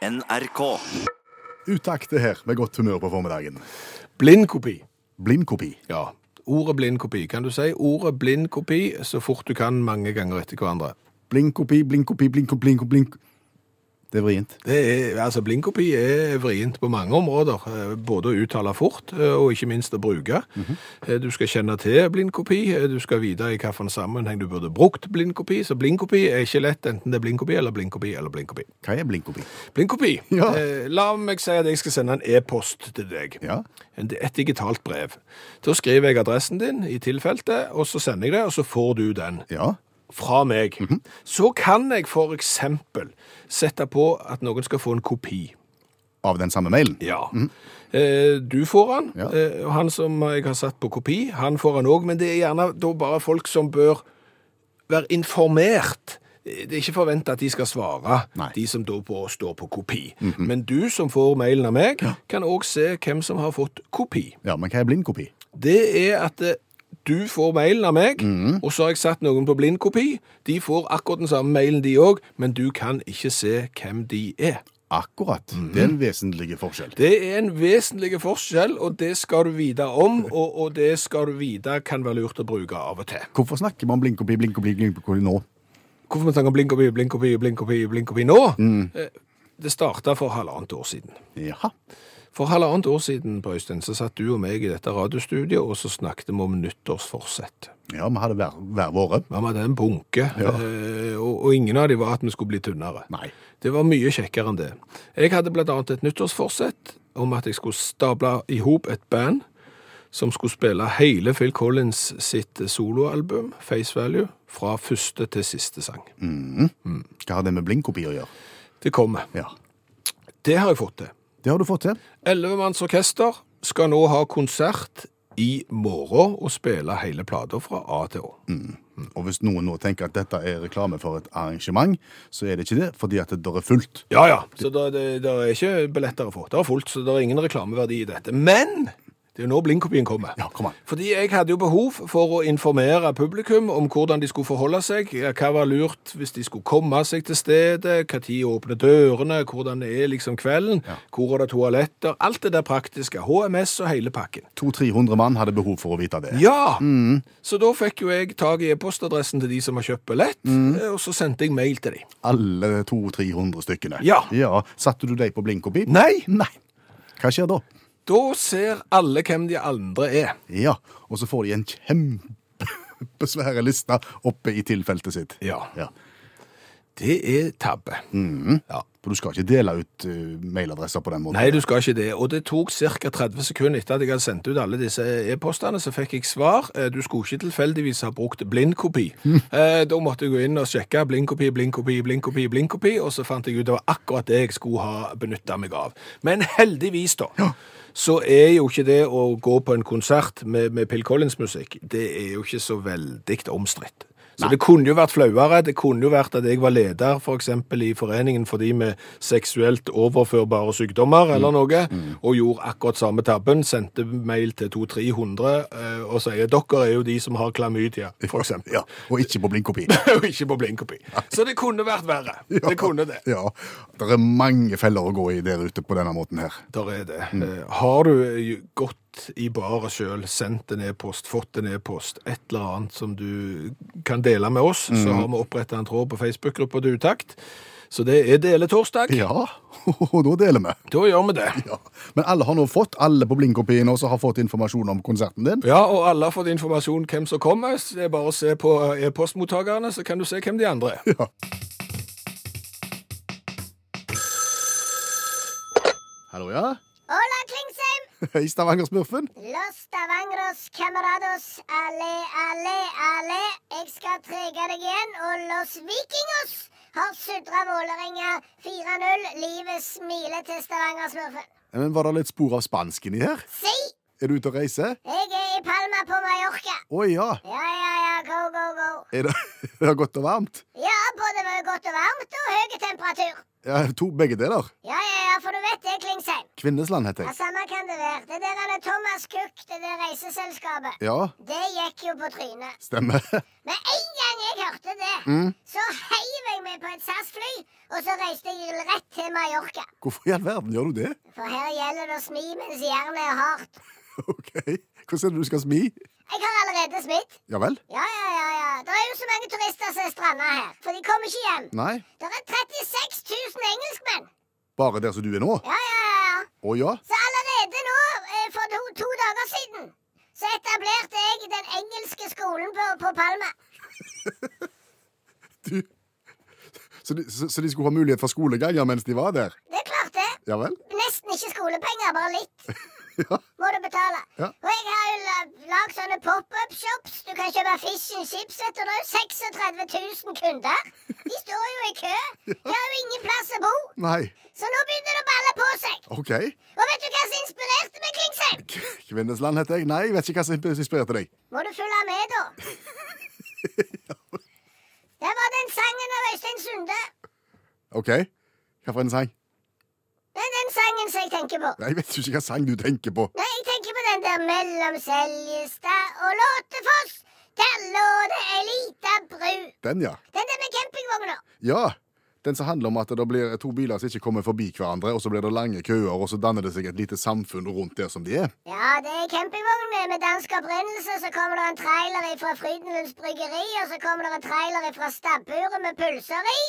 NRK. Utakt her med godt humør på formiddagen. Blindkopi. Blindkopi. Ja. Ordet blindkopi. Kan du si ordet blindkopi så fort du kan mange ganger etter hverandre? Blindkopi, blindkopi, blindkopi, blindkopi, blink. Det er vrient. Det er, altså Blindkopi er vrient på mange områder. eh, Både å uttale fort eh, og ikke minst å bruke. Eh, Du skal kjenne til blindkopi. Du skal vite i hvilken sammenheng du burde brukt blindkopi. Så blindkopi er ikke lett, enten det er blindkopi eller blindkopi eller blindkopi. Hva er blindkopi? Blindkopi. Ja. La meg si at jeg skal sende en e-post til deg. Ja. Et digitalt brev. Da skriver jeg adressen din i tilfeltet, og så sender jeg det, og så får du den Ja. Fra meg. Så kan jeg for eksempel sette på at noen skal få en kopi. Av den samme mailen? Ja. Eh, Du får han, Ja. eh, og han som jeg har satt på kopi, han får han òg, men det er gjerne da bare folk som bør være informert. Det er ikke forventa at de skal svare, Nei. de som da på, står på kopi. Men du som får mailen av meg, kan òg se hvem som har fått kopi. Ja, men hva er blindkopi? Det er at eh, du får mailen av meg, mm. og så har jeg satt noen på blindkopi. De får akkurat den samme mailen, de òg, men du kan ikke se hvem de er. Akkurat. Det er en vesentlig forskjell. Det er en vesentlig forskjell, og det skal du vite om, og, og det skal du vite kan være lurt å bruke av og til. Hvorfor snakker man blindkopi, blindkopi, blindkopi nå? Hvorfor vi snakker blindkopi, blindkopi, blindkopi, blindkopi nå? Mm. Det starta for halvannet år siden. Jaha. For halvannet år siden, på Øystein, så satt du og meg i dette radiostudiet, og så snakket vi om nyttårsforsett. Ja, vi hadde hver, hver våre. Vi hadde en bunke, Ja. eh, og, og ingen av dem var at vi skulle bli tynnere. Nei. Det var mye kjekkere enn det. Jeg hadde annet et nyttårsforsett om at jeg skulle stable i hop et band som skulle spille hele Phil Collins sitt soloalbum, Face Value, fra første til siste sang. Hva har det med blindkopi å gjøre? Det kommer. Ja. Det har jeg fått til. Det har du fått til. Ellevemannsorkester skal nå ha konsert i morgen og spille hele plata fra A til Å. Og hvis noen nå tenker at dette er reklame for et arrangement, så er det ikke det, fordi at det er fullt. Ja, ja. Så det, det, det er ikke billetter å få. Det er fullt, så det er ingen reklameverdi i dette. Men det er jo nå blindkopien kommer. Ja, kom an. Fordi jeg hadde jo behov for å informere publikum om hvordan de skulle forholde seg, hva var lurt hvis de skulle komme seg til stedet, tid åpne dørene, hvordan det er liksom kvelden, hvor er det toaletter, alt det der praktiske, HMS og hele pakken. 200-300 mann hadde behov for å vite det. Ja! Så da fikk jo jeg tag i e-postadressen til de som har kjøpt billett, mm. og så sendte jeg mail til dem. Alle 200-300 stykkene. Ja. ja. Satte du deg på blindkopi? Nei! Nei. Hva skjer da? Da ser alle hvem de andre er. Ja, og så får de en kjempesvære liste oppe i tilfeltet sitt. Ja. Ja. Det er tabbe. Ja. For du skal ikke dele ut uh, mailadresser på den måten. Nei, du skal ikke det. Og det tok ca. 30 sekunder etter at jeg hadde sendt ut alle disse e-postene, så fikk jeg svar. Eh, Du skulle ikke tilfeldigvis ha brukt blindkopi. Eh, Da måtte jeg gå inn og sjekke blindkopi, blindkopi, blindkopi, blindkopi, og så fant jeg ut det var akkurat det jeg skulle ha benytta meg av. Men heldigvis, da. Så er jo ikke det å gå på en konsert med, med Pill Collins-musikk, det er jo ikke så veldig omstridt. Så det kunne jo vært flauere. Det kunne jo vært at jeg var leder for eksempel i Foreningen for de med seksuelt overførbare sykdommer eller noe, og gjorde akkurat samme tabben, sendte mail til 200-300 eh, og sier dere er jo de som har klamydia, eksempel. Ja, og ikke på blindkopi. og ikke på blindkopi. Så det kunne vært verre. Det kunne det. Ja, det er mange feller å gå i der ute på denne måten her. Der er det. Eh, Har du eh, i baret sjøl, sendt en e-post, fått en e-post, et eller annet som du kan dele med oss, så har vi oppretta en tråd på Facebook-gruppa til Utakt. Så det er deletorsdag. Ja, og da deler vi. Da gjør vi det. Ja. Men alle har nå fått, alle på blindkopien også har fått informasjon om konserten din. Ja, og alle har fått informasjon hvem som kommer. Så det er bare å se på e-postmottakerne, så kan du se hvem de andre er. Ja. Hallo, ja? Hei, Stavanger-smurfen. Los Stavangros camarados, alle, alle, alle. Jeg skal trege deg igjen, og Los Vikingos har sudra Vålerenga 4-0. Livet smiler til Stavanger-smurfen. Men var det litt spor av spansken i her? Si! Er du ute og reiser? Jeg er i Palma på Mallorca. Å ja. Ja, ja, ja, go, go, go. Er det, er det godt og varmt? Ja, både godt og varmt og høy temperatur. Ja, to, begge deler. Ja, ja, ja, for du vet det, Klingsheim. Kvinnesland heter jeg. Ja. Samme kan det være. Det der er Thomas Cook, det der reiseselskapet, Ja, det gikk jo på trynet. stemmer. Med en gang gang jeg hørte det, så heiv jeg meg på et SAS-fly, og så reiste jeg rett til Mallorca. Hvorfor i all verden gjør du det? For her gjelder det å smi mens jernet er hardt. Ok. Hvordan er det du skal smi? Jeg har allerede smitt. Ja vel? Ja, ja, ja, ja. Det er jo så mange turister som er stranda her, for de kommer ikke hjem. Nei. Det er 36 000 engelskmenn. Bare der som du er nå? Ja, ja, ja. Å ja? Så allerede nå, eh, for to, to dager siden, så etablerte jeg den engelske skolen på, på Palma. Du så de, så, så de skulle ha mulighet for skoleganger mens de var der? Det klarte jeg. Ja vel? Nesten ikke skolepenger, bare litt. Ja. Må du betale. Ja. Og jeg har jo la- lagd sånne pop-up-shops. Du kan kjøpe fish and chips. vet du. Det er jo 36 000 kunder. De står jo i kø. De har jo ingen plass å bo. Nei. Så nå begynner det å balle på seg. OK. Og vet du hva som inspirerte meg, Klingsheim? Kvinnesland heter jeg. Nei, jeg vet ikke hva som inspirerte deg. Må du følge med, da. Det var den sangen av Øystein Sunde. OK. Hva for en er den sangen som jeg tenker på. Nei, Jeg vet jo ikke hva sang du tenker på. Nei, jeg tenker på den der mellom Seljestad og Låtefoss. Der lå det ei lita bru. Den, ja. Den der med campingvogna. Ja. Den som handler om at det blir to biler som ikke kommer forbi hverandre, og så blir det lange køer, og så danner det seg et lite samfunn rundt der som de er. Ja, det er campingvogner med, med dansk opprinnelse. Så kommer det en trailer fra Frydenlunds bryggeri, og så kommer det en trailer fra Stabburet med pølser i.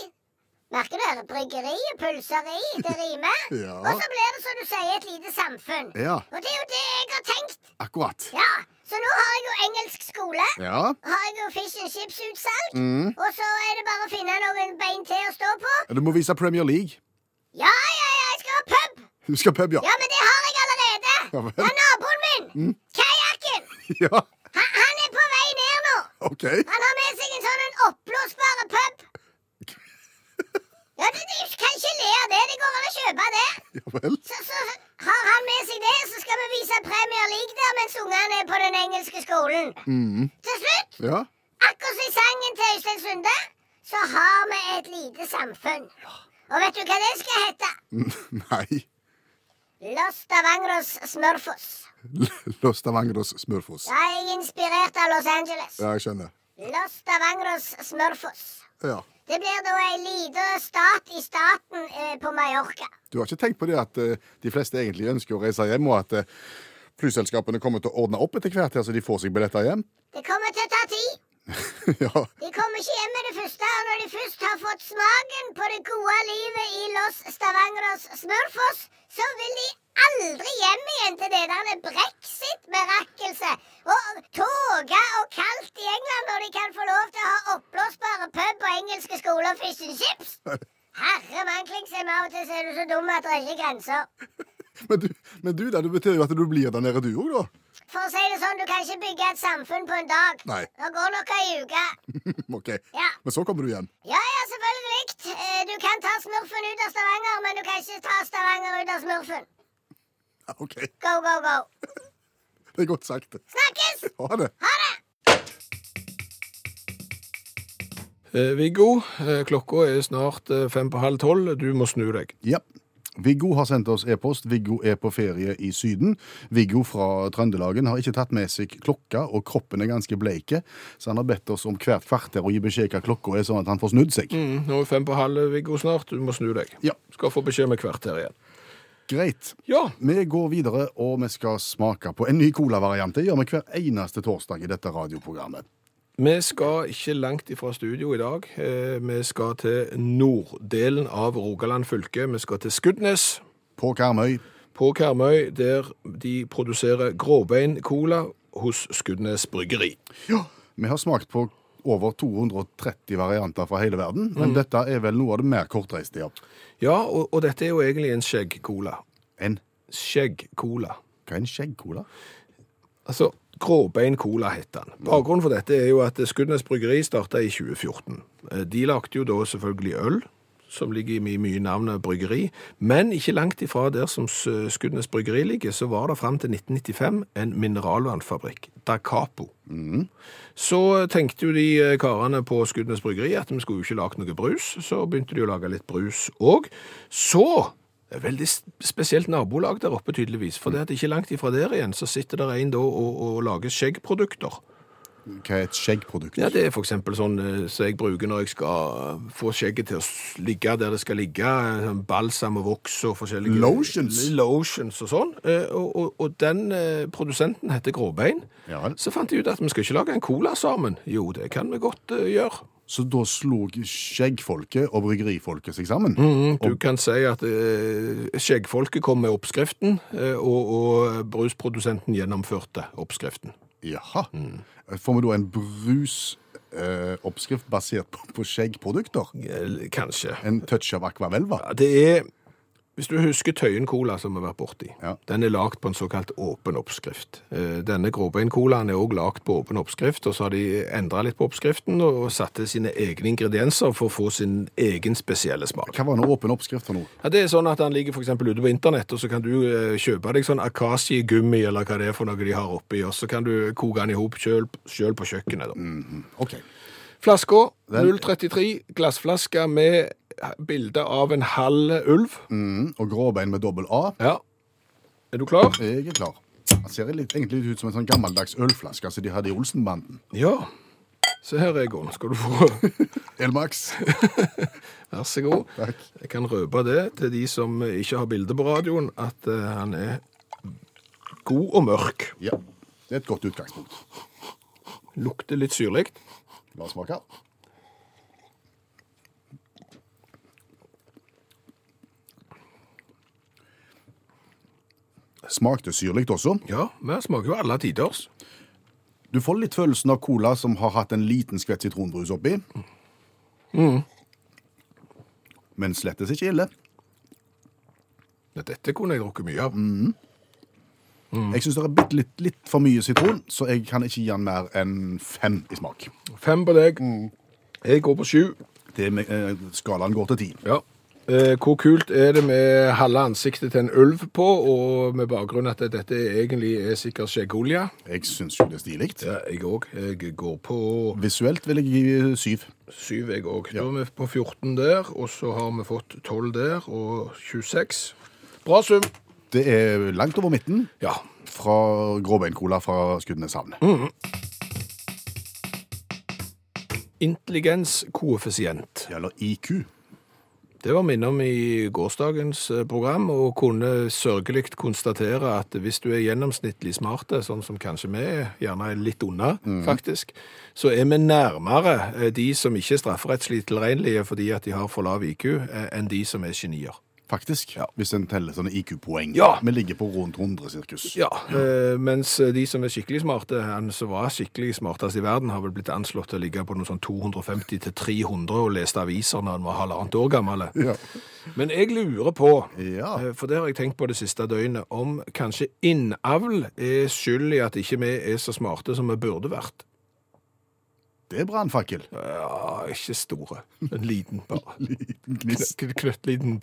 Merker du? det? Bryggeri pølseri. Det rimer. Ja. Og så blir det, som du sier, et lite samfunn. Ja, Og det er jo det jeg har tenkt. akkurat. Ja, Så nå har jeg jo engelsk skole. Ja. Har jeg jo fish and chips-utsalg. Mm. Og så er det bare å finne noen bein til å stå på. Du må vise Premier League. Ja, ja, ja, jeg skal ha pub. Du skal pub, ja. Ja, men det har jeg allerede. Ja vel. Er naboen min. Kajakken. Ja, Han, han er på vei ned nå. OK. Han har med seg en sånn en oppblåsbare pub. Ja, Du kan ikke le av det. Det går an å kjøpe det. Ja. Så, så har han med seg det, så skal vi vise Premier League der mens ungene er på den engelske skolen. Mm. Til slutt, Ja. akkurat som i sangen til Øystein Sunde, så har vi et lite samfunn. Og vet du hva det skal hete? Nei. Los Stavangros Smurfos. Los Stavangros Smurfos. jeg er inspirert av Los Angeles. Ja, jeg skjønner. Los Stavangros Smurfos. Ja. Det blir da ei lita stat i staten eh, på Mallorca. Du har ikke tenkt på det at eh, de fleste egentlig ønsker å reise hjem, og at eh, flyselskapene kommer til å ordne opp etter hvert her, så de får seg billetter hjem? Det kommer til å ta tid. ja. De kommer ikke hjem med det første. Og når de først har fått smaken på det gode livet i Los Stavangros Smurfos, så vil de aldri hjem igjen til det der brexit-mirakelset. Og toga og kaldt i England når de kan få lov til å ha oppblåsbare pub og engelske skoler og fish and chips. Herre mann, Klingsheim, av og til så er du så dum at det er ikke grenser. Men, du, men du, da, det betyr jo at du blir der nede, du òg, da? For å si det sånn, du kan ikke bygge et samfunn på en dag. Nei. Det går nok ei uke. OK. Ja. Men så kommer du hjem. Ja, ja, selvfølgelig. Eh, Du kan ta smurfen ut av Stavanger, men du kan ikke ta Stavanger ut av smurfen. Ja, OK. Go, go, go. Det er godt sagt. Snakkes! Ha det. Ha det! Eh, Viggo, eh, klokka er snart eh, fem på halv tolv. Du må snu deg. Ja. Viggo har sendt oss e-post. Viggo er på ferie i Syden. Viggo fra Trøndelagen har ikke tatt med seg klokka, og kroppen er ganske bleike, så han har bedt oss om hvert kvarter å gi beskjed hva klokka er, sånn at han får snudd seg. Mm, nå er fem på halv, Viggo, snart. Du må snu deg. Ja. Skal få beskjed med kvarter igjen. Greit. Ja. Vi går videre, og vi skal smake på en ny colavariant. Det gjør vi hver eneste torsdag i dette radioprogrammet. Vi skal ikke langt ifra studio i dag. Eh, Vi skal til norddelen av Rogaland fylke. Vi skal til Skudenes På Karmøy. på Karmøy, der de produserer gråbein-cola hos Skudenes bryggeri. Ja, vi har smakt på over 230 varianter fra hele verden, men dette er vel noe av det mer kortreiste, ja. Ja, og, og dette er jo egentlig en skjegg-cola. En, Skjegg-cola. hva er en skjeggcola? Altså, Gråbein-cola heter den. Bakgrunnen for dette er jo at Skudenes bryggeri starta i 2014. Eh, De lagde jo da selvfølgelig øl, som ligger i mye navnet bryggeri, men ikke langt ifra der som Skudenes bryggeri ligger, så var det fram til 1995 en mineralvannfabrikk, Da Capo. Så tenkte jo de eh, karene på Skudenes bryggeri at vi skulle jo ikke lage noe brus, så begynte de å lage litt brus òg. Så Veldig spesielt nabolag der oppe, tydeligvis. For det at ikke langt ifra der igjen, så sitter det en da og, og lager skjeggprodukter. Hva er et skjeggprodukt? Ja, Det er f.eks. sånn eh, som jeg bruker når jeg skal få skjegget til å ligge der det skal ligge. eh, sånn Balsam og voks og forskjellige Lotions? Lotions og sånn. Eh, Og, og, og den eh, produsenten heter Gråbein. Ja. Så fant jeg ut at vi skal ikke lage en cola sammen. Jo, det kan vi godt eh, gjøre. Så da slo skjeggfolket og bryggerifolket seg sammen? Mm, du kan si at eh, skjeggfolket kom med oppskriften, eh, og, og brusprodusenten gjennomførte oppskriften. Jaha. Får vi da en brusoppskrift basert på, på skjeggprodukter? Eh, Kanskje. En touch av akvavelva? Ja, Det er, hvis du husker Tøyen Cola som vi har vært borti, Ja. den er lagt på en såkalt åpen oppskrift. Eh, Denne gråbein-colaen er også lagt på åpen oppskrift, og så har de endret litt på oppskriften og satt til sine egne ingredienser for å få sin egen spesielle smak. Hva var en åpen oppskrift for noe? Ja, det er sånn at den ligger eksempel ute på internett, og så kan du eh, kjøpe deg sånn akasiegummi, eller hva det er for noe de har oppi, og så kan du koke den ihop selv, sjøl på kjøkkenet. Da. OK. Flaska, 033, glassflaske med bilde av en halv ulv. Mm, og gråbein med dobbel A. Ja. Er du klar? Jeg er klar. Den ser litt, egentlig litt ut som en sånn gammeldags ølflaske som de hadde i Olsenbanden. Ja. Se her, Egon. Skal du få Elmax. Vær så god. Takk. Jeg kan røpe det til de som ikke har bilde på radioen, at uh, han er god og mørk. Ja. Det er et godt utgangspunkt. Lukter litt syrlig. La oss smake. Smakte syrlig også. Ja, vi smaker jo alle tiders. Du får litt følelsen av cola som har hatt en liten skvett sitronbrus oppi. Men slettes ikke ille. Dette kunne jeg drukket mye av. Jeg syns det er bitte litt, litt for mye sitron, så jeg kan ikke gi den mer enn fem i smak. Fem på deg. Jeg går på sju. Det med, eh, skalaen går til ti. Ja. Eh, hvor kult er det med halve ansiktet til en ulv på, og med bakgrunn at dette egentlig er sikkert skjeggolje? Jeg syns jo det er stilig. Ja, jeg òg. Jeg går på Visuelt vil jeg gi syv. syv, jeg òg. Da er vi på 14 der, og så har vi fått 12 der, og 26. Bra sum. Det er langt over midten Ja. fra gråbeincola fra Skudeneshavn. Intelligenskoeffisient. Eller IQ. Det var minne om i gårsdagens eh, program, og kunne sørgelig konstatere at hvis du er gjennomsnittlig smarte, sånn som kanskje vi er, gjerne er litt unna, faktisk, så er vi nærmere eh, de som ikke er strafferettslig tilregnelige fordi at de har for lav IQ, eh, enn de som er genier. Faktisk. Ja. Hvis en teller sånne IQ-poeng. Ja. Vi ligger på rundt 100 sirkus. Ja, eh, mens de som er skikkelig smarte, han som var skikkelig smartest i verden, har vel blitt anslått til å ligge på noe sånn 250 til 300 og leste aviser når han var halvannet år gammel. Ja. Men jeg lurer på, Ja. eh, for det har jeg tenkt på det siste døgnet, om kanskje innavl er skyld i at ikke vi er så smarte som vi burde vært. Det er brannfakkel. Ja, ikke store. En liten bare. Liten gnist. Knøtt- Knøttliten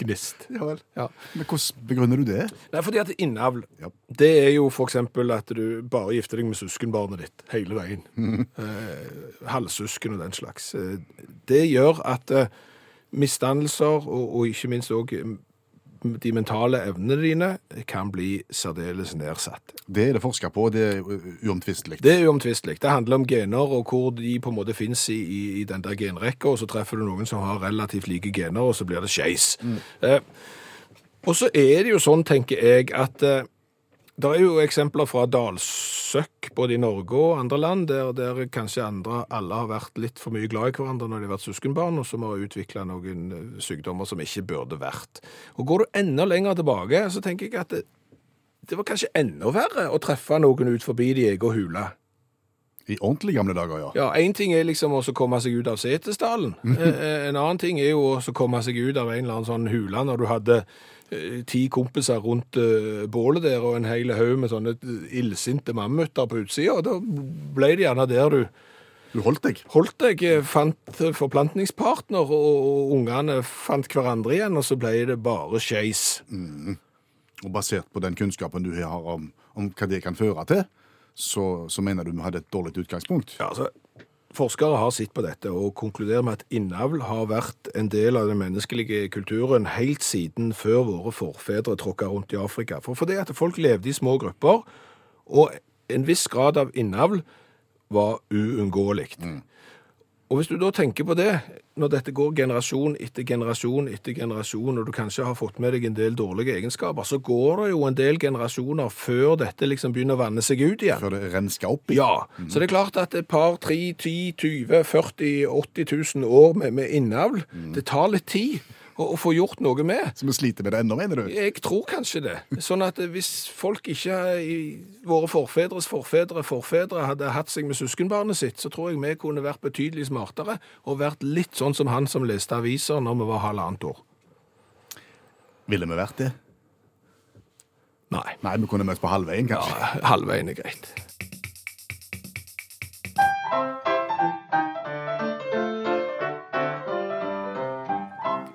branngnist. Ja vel. Ja. Men hvordan begrunner du det? Nei, fordi at innavl, Ja. det er jo for eksempel at du bare gifter deg med søskenbarnet ditt hele veien. Eh, halvsøsken og den slags. Eh, det gjør at eh, misdannelser, og, og ikke minst òg de mentale evnene dine, kan bli særdeles nedsatt. Det er det forska på, det er uomtvistelig. Det er uomtvistelig. Det handler om gener og hvor de på en måte finnes i, i, i den der genrekka, og så treffer du noen som har relativt like gener, og så blir det skeis. Eh, og så er det jo sånn, tenker jeg, at eh, det er jo eksempler fra dalsøkk, både i Norge og andre land, der, der kanskje andre alle har vært litt for mye glad i hverandre når de har vært søskenbarn, og som har utvikla noen eh, sykdommer som ikke burde vært. Og går du enda lenger tilbake, så tenker jeg at det, det var kanskje enda verre å treffe noen ut forbi de egen hule. I ordentlig gamle dager, ja. Ja, en ting er liksom å komme seg ut av Setesdalen. Eh, En annen ting er jo å komme seg ut av en eller annen sånn hule når du hadde eh, ti kompiser rundt eh, bålet der og en hel haug med sånne illsinte mammuter på utsida. Da ble det gjerne der du Du holdt deg. holdt deg, eh, fant forplantningspartner, og, ungene fant hverandre igjen, og så ble det bare skeis. Og basert på den kunnskapen du har om, om hva det kan føre til, så, så mener du vi hadde et dårlig utgangspunkt. Ja, altså, Forskere har sett på dette og konkluderer med at innavl har vært en del av den menneskelige kulturen helt siden før våre forfedre tråkka rundt i Afrika. For fordi at folk levde i små grupper, og en viss grad av innavl var uunngåelig. Og hvis du da tenker på det, når dette går generasjon etter generasjon etter generasjon, og du kanskje har fått med deg en del dårlige egenskaper, så går det jo en del generasjoner før dette liksom begynner å vanne seg ut igjen. Før det rensker opp igjen. Ja, så det er klart at et par, tre, 10, 20, 40, 80 000 år med, med innavl, det tar litt tid å, å få gjort noe med. Så vi sliter med det ennå, mener du? Jeg tror kanskje det. Sånn at hvis folk ikke, i våre forfedres forfedre, forfedre, hadde hatt seg med søskenbarnet sitt, så tror jeg vi kunne vært betydelig smartere og vært litt sånn som han som leste aviser når vi var halvannet år. Ville vi vært det? Nei. Nei, vi kunne møtt på halvveien, Ja, kanskje. halvveien er greit.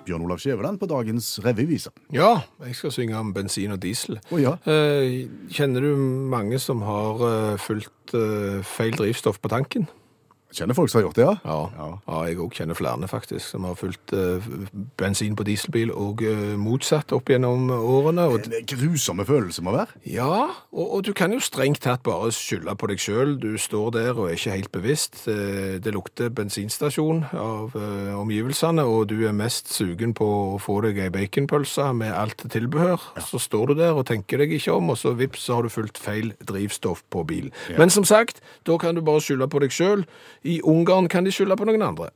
Bjørn Olav Skjæveland på dagens revyvise. Ja, jeg skal synge om bensin og diesel. Oh, ja. Eh, Kjenner du mange som har eh, fulgt eh, feil drivstoff på tanken? Kjenner folk som har gjort det, ja? Ja, Ja. ja jeg òg kjenner flere faktisk, som har fulgt uh, bensin på dieselbil og uh, motsatt opp gjennom årene. Og, Det er grusomme følelse må være. ja, og, og du kan jo strengt tatt bare skylde på deg sjøl. Du står der og er ikke helt bevisst. Uh, Det lukter bensinstasjon av omgivelsene, og du er mest sugen på å få deg ei baconpølse med alt tilbehør. Så står du der og tenker deg ikke om, og så vips, så har du fulgt feil drivstoff på bilen. Men som sagt, da kan du bare skylde på deg sjøl. I Ungarn kan de skylde på noen andre.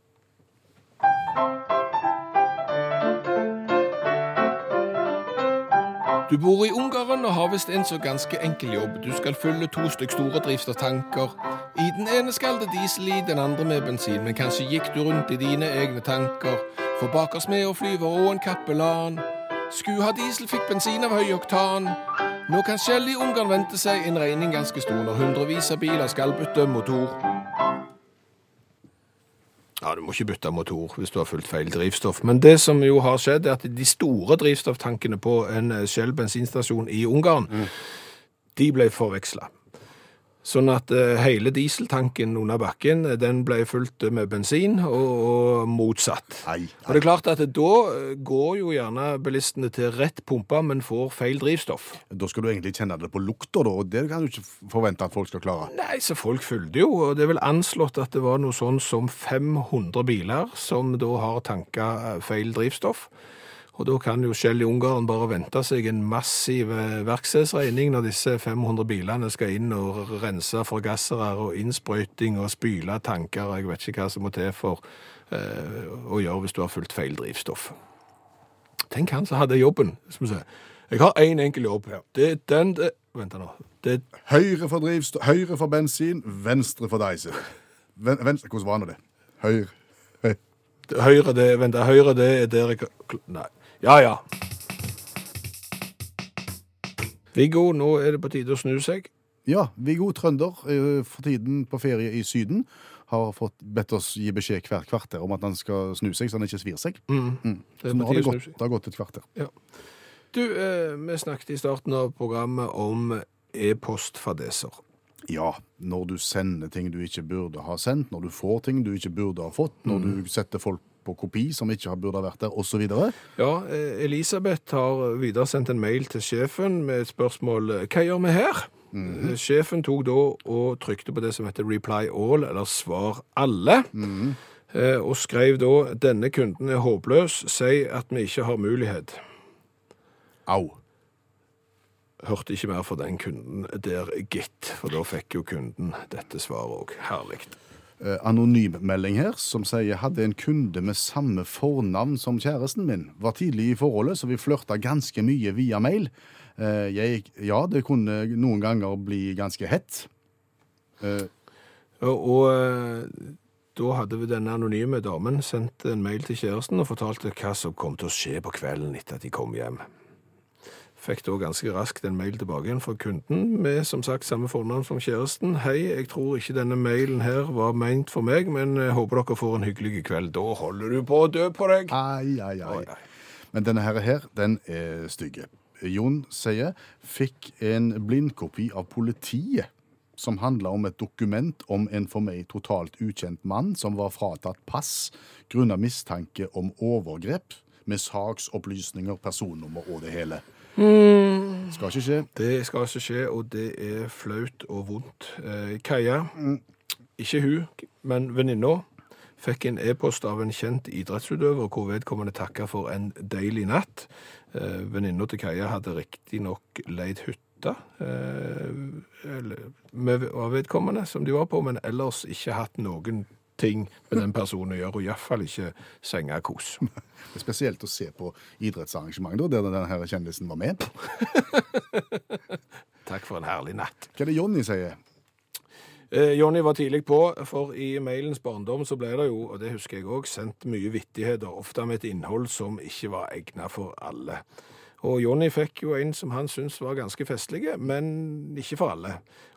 Du bor i Ungarn og har visst en så ganske enkel jobb. Du skal fylle to stykk store drivstofftanker. I den ene skal det diesel i, den andre med bensin. Men kanskje gikk du rundt i dine egne tanker. For bakers med og flyver og en kappelan. Skulle ha diesel, fikk bensin av høy oktan. Nå kan Shell i Ungarn vente seg en regning ganske stor når hundrevis av biler skal bytte motor. Ja, Du må ikke bytte motor hvis du har fulgt feil drivstoff. Men det som jo har skjedd, er at de store drivstofftankene på en Shell bensinstasjon i Ungarn, de ble forveksla. Sånn at eh, hele dieseltanken under bakken eh, den ble fulgt med bensin, og, og motsatt. Nei, Og det er klart at da eh, går jo gjerne bilistene til rett pumpe, men får feil drivstoff. Da skal du egentlig kjenne det på lukta, da, og det kan du ikke forvente at folk skal klare. Nei, så folk fulgte jo, og det er vel anslått at det var noe sånn som 500 biler som da har tanka feil drivstoff. Og da kan jo Shell i Ungarn bare vente seg en massiv eh, verkstedsregning når disse 500 bilene skal inn og rense forgassere og innsprøyting og spyle tanker, og jeg vet ikke hva som må til for eh, å gjøre hvis du har fulgt feil drivstoff. Tenk han som hadde jobben. Jeg har én en enkel jobb. Det er den det Vent nå. Det Høyre for drivstoff, høyre for bensin, venstre for diesel. Ven, venstre, hvordan var nå det? Høyre. Høy. Høyre det, vent, høyre det er der jeg Nei. Ja, ja. Viggo, nå er det på tide å snu seg. Ja, Viggo Trønder, eh, for tiden på ferie i Syden, har fått bedt oss gi beskjed hvert kvarter om at han skal snu seg, så han ikke svir seg. Det Så er nå har det, gått, det har gått et kvarter. Ja. Du, eh, vi snakket i starten av programmet om e-postfadeser. Ja, når du sender ting du ikke burde ha sendt, når du får ting du ikke burde ha fått, når du setter folk på kopi som ikke burde ha vært der, osv. Ja, eh, Elisabeth har videresendt en mail til sjefen med et spørsmål eh, Hva gjør vi her? Eh, Sjefen tok da og trykte på det som heter reply all, eller svar alle, eh, og skrev da denne kunden er håpløs, si at vi ikke har mulighet. Au. Hørte ikke mer fra den kunden der, gitt, for da fikk jo kunden dette svaret òg. Herlig. Eh, Anonymmelding her som sier hadde en kunde med samme fornavn som kjæresten min. Var tidlig i forholdet, så vi flørta ganske mye via mail. Eh, Jeg, ja, det kunne noen ganger bli ganske hett. Uh, Og, da hadde vi denne anonyme damen sendt en mail til kjæresten og fortalte hva som kom til å skje på kvelden etter at de kom hjem. Fikk da ganske raskt en mail tilbake igjen fra kunden med som sagt samme fornavn som kjæresten. Hei, jeg tror ikke denne mailen her var meint for meg, men jeg håper dere får en hyggelig kveld. Da holder du på å dø på deg. Ai, ai, ai. Ai. Men denne her, her den er stygge. Jon sier fikk en blindkopi av politiet som handla om et dokument om en for meg totalt ukjent mann som var fratatt pass grunnet mistanke om overgrep, med saksopplysninger, personnummer og det hele. Skal ikke skje. Det skal ikke skje, og det er flaut og vondt. Eh, Kaja, ikke hun, men venninna, fikk en e-post av en kjent idrettsutøver hvor vedkommende takka for en deilig natt. Eh, Venninna til Kaja hadde riktignok leid hytte eh, eller- med vedkommende som de var på, men ellers ikke hatt noen ting med den personen å gjøre, og iallfall ikke sengekos. Det er spesielt å se på idrettsarrangement der denne kjendisen var med. Takk for en herlig natt. Hva er det Jonny sier? Eh, Jonny var tidlig på, for i mailens barndom så ble det jo, og det husker jeg òg, sendt mye vittigheter, ofte med et innhold som ikke var egnet for alle. Og Jonny fikk jo en som han syntes var ganske festlig, men ikke for alle.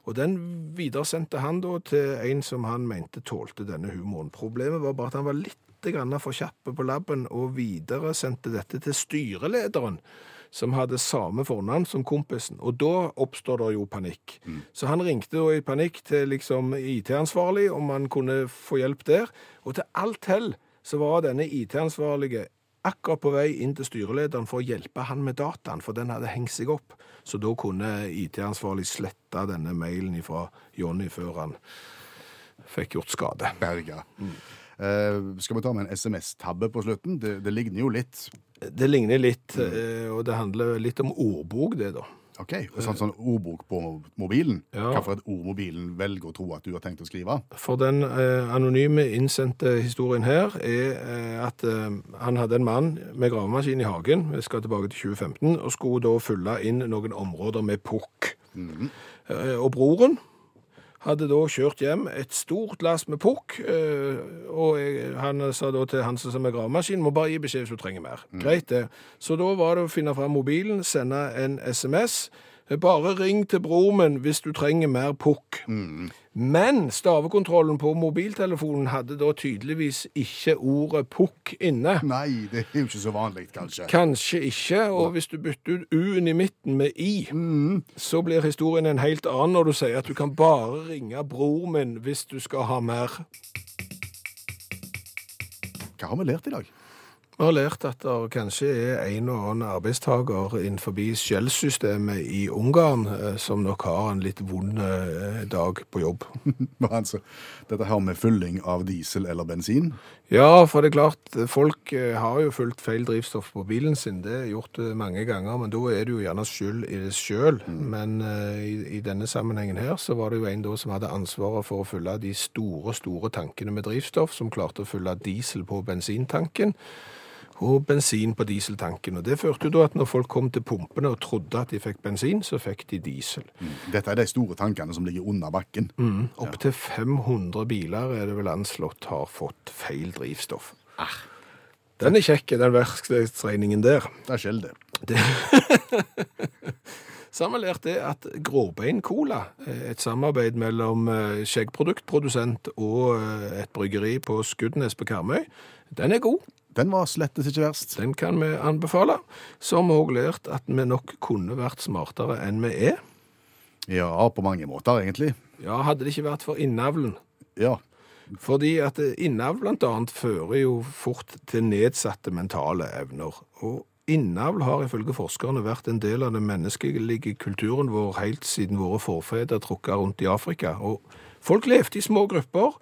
Og den videresendte han da til en som han mente tålte denne humoren. Problemet var bare at han var litt for kjappe på labben og videresendte dette til styrelederen, som hadde samme fornavn som kompisen. Og da oppstår det jo panikk. Så han ringte da i panikk til liksom IT-ansvarlig, om han kunne få hjelp der. Og til alt hell så var denne IT-ansvarlige akkurat på vei inn til styrelederen for å hjelpe han med dataen, for den hadde hengt seg opp. Så da kunne IT-ansvarlig slette denne mailen fra Jonny før han fikk gjort skade. Berga. Eh, skal vi ta med en SMS-tabbe på slutten? Det, det ligner jo litt. Det ligner litt, eh, og det handler litt om ordbok, det da. Ok, sånn, sånn ordbok på mobilen. Ja. Et ord mobilen velger å tro at du har tenkt å skrive? For den eh, anonyme innsendte historien her er eh, at eh, han hadde en mann med gravemaskin i hagen, vi skal tilbake til 2015, og skulle da fylle inn noen områder med pukk. Eh, og broren hadde da kjørt hjem et stort lass med pukk, eh, og han sa da til han som er gravemaskin, må bare gi beskjed hvis du trenger mer. Greit det. Så da var det å finne fram mobilen, sende en SMS, bare ring til bror min hvis du trenger mer pukk. Men stavekontrollen på mobiltelefonen hadde da tydeligvis ikke ordet pukk inne. Nei, det er jo ikke så vanlig, kanskje. Kanskje ikke, og hvis du bytter ut U-en i midten med I, så blir historien en helt annen når du sier at du kan bare ringe bror min hvis du skal ha mer. Hva har vi lært i dag? Vi har lært at det kanskje er en og annen arbeidstaker innenfor Shell-systemet i Ungarn eh, som nok har en litt vond eh, dag på jobb. altså, dette her med fylling av diesel eller bensin. Ja, for det er klart, folk eh, har jo fulgt feil drivstoff på bilen sin. Det er gjort mange ganger, men da er det jo gjerne skyld i det sjøl. Men eh, i, i denne sammenhengen her så var det jo en da som hadde ansvaret for å fylle de store, store tankene med drivstoff, som klarte å fylle diesel på bensintanken. Og bensin på dieseltanken. Og det førte jo da at når folk kom til pumpene og trodde at de fikk bensin, så fikk de diesel. Dette er de store tankene som ligger under bakken. Mm. Opptil 500 biler er det vel anslått har fått feil drivstoff. Den er kjekk, den verkstedsregningen der. Det er skjell, det. det. Sammenlært er at Gråbein Cola, et samarbeid mellom eh, skjeggproduktprodusent og eh, et bryggeri på Skudenes på Karmøy, den er god. Den var slettes ikke verst. Den kan vi anbefale. Så har vi også lært at vi nok kunne vært smartere enn vi er. Ja, på mange måter, egentlig. Ja, hadde det ikke vært for innavlen. Ja. Fordi at innavl annet fører jo fort til nedsatte mentale evner. Og innavl har ifølge forskerne vært en del av den menneskelige kulturen vår helt siden våre forfedre trukket rundt i Afrika. Og folk levde i små grupper,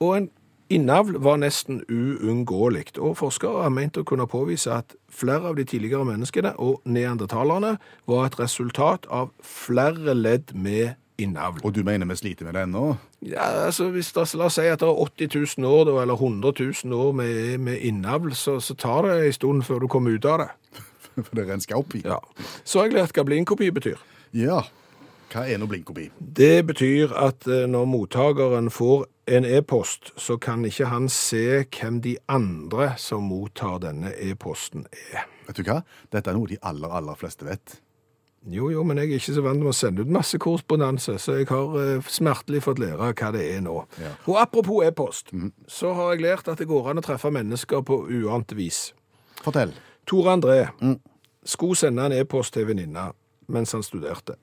og en innavl var nesten uunngåelig. Og forskere har ment å kunne påvise at flere av de tidligere menneskene og neandertalerne var et resultat av flere ledd med innavl. Og du mener vi sliter med det ennå? Ja, altså hvis det, La oss si at det er 80 000 år, da, eller 100 000 år med, med innavl, så, så tar det en stund før du kommer ut av det. For det rensker opp i. Ja. Så har jeg lært hva blindkopi betyr. Ja. Hva er nå blindkopi? Det betyr at eh, når mottakeren får en e-post, så kan ikke han se hvem de andre som mottar denne e-posten er. Vet du hva? Dette er noe de aller, aller fleste vet. Jo, jo, men jeg er ikke så vant med å sende ut masse korrespondanse, så jeg har eh, smertelig fått lære hva det er nå. Ja. Og apropos e-post, så har jeg lært at det går an å treffe mennesker på uant vis. Fortell. Tore André skulle sende en e-post til venninna mens han studerte.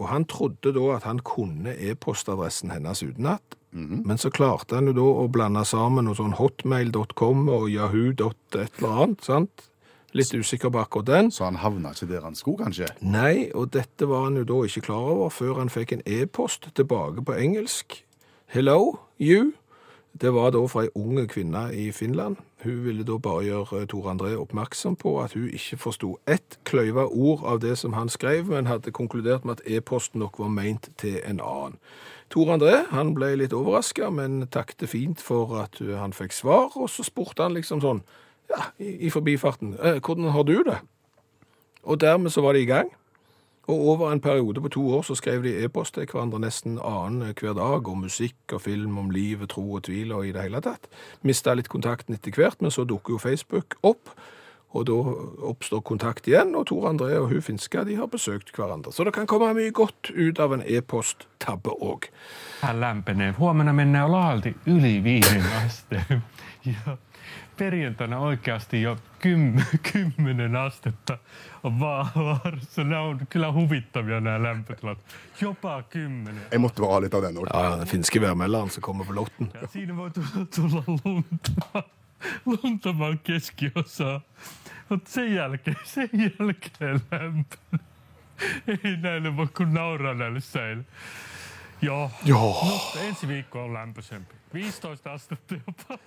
Og han trodde da at han kunne e-postadressen hennes utenat. Men så klarte han jo da å blande sammen noe sånn hotmail.com og yahoo.et eller annet, sant? Litt usikker på akkurat den. Så han havna ikke der han skulle, kanskje? Nei, og dette var han jo da ikke klar over før han fikk en e-post tilbake på engelsk Hello, you. Det var da fra ei ung kvinne i Finland. Hun ville da bare gjøre eh, Tor André oppmerksom på at hun ikke forsto ett kløyva ord av det som han skrev, men hadde konkludert med at e-posten nok var meint til en annen. Tor André han ble litt overraska, men takket fint for at uh, han fikk svar, og så spurte han liksom sånn, ja, i, i forbifarten, eh, hvordan har du det? Og dermed så var de i gang. Og over en periode på to år så skrev de e-post til hverandre nesten annen hver dag, om musikk og film, om livet, tro og tvil og i det hele tatt. Mista litt kontakten etter hvert, men så dukker jo Facebook opp. Og da oppstår kontakt igjen, og Tor André og hun finska de har besøkt hverandre. Så det kan komme mye godt ut av en e-post-tabbe òg. Vähän lämpenee. Huomenna mennään laalti yli viiden asteen. Ja perjantaina oikeasti jo kym, kymmenen astetta on vaan vaarassa. Nämä on kyllä huvittavia nämä lämpötilat. Jopa kymmenen. Bare ha litt av den òg. Ja, den finske værmelderen som kommer på lotten. Ja siinä voi tulla, tulla lunta, luntamaan keskiosaa. Mutta sen jälkeen, sen jälkeen lämpö. Ei näille voi kun nauraa näille säille. Joo. Joo. No, ensi viikko on lämpöisempi. 15 astetta jopa.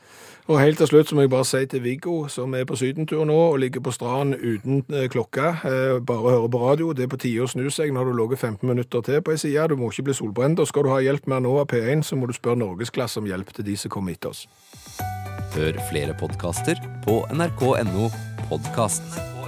Og helt til slutt så må jeg bare si til Viggo, som er på sydentur nå og ligger på stranden uten eh, klokke, eh, bare hører på radio, det er på tide å snu seg når du logger 15 minutter til på ei side. Du må ikke bli solbrent. Og skal du ha hjelp med nå av P1, så må du spørre Norgesklasse om hjelp til de som kommer etter oss. Hør flere podkaster på nrk.no podkast.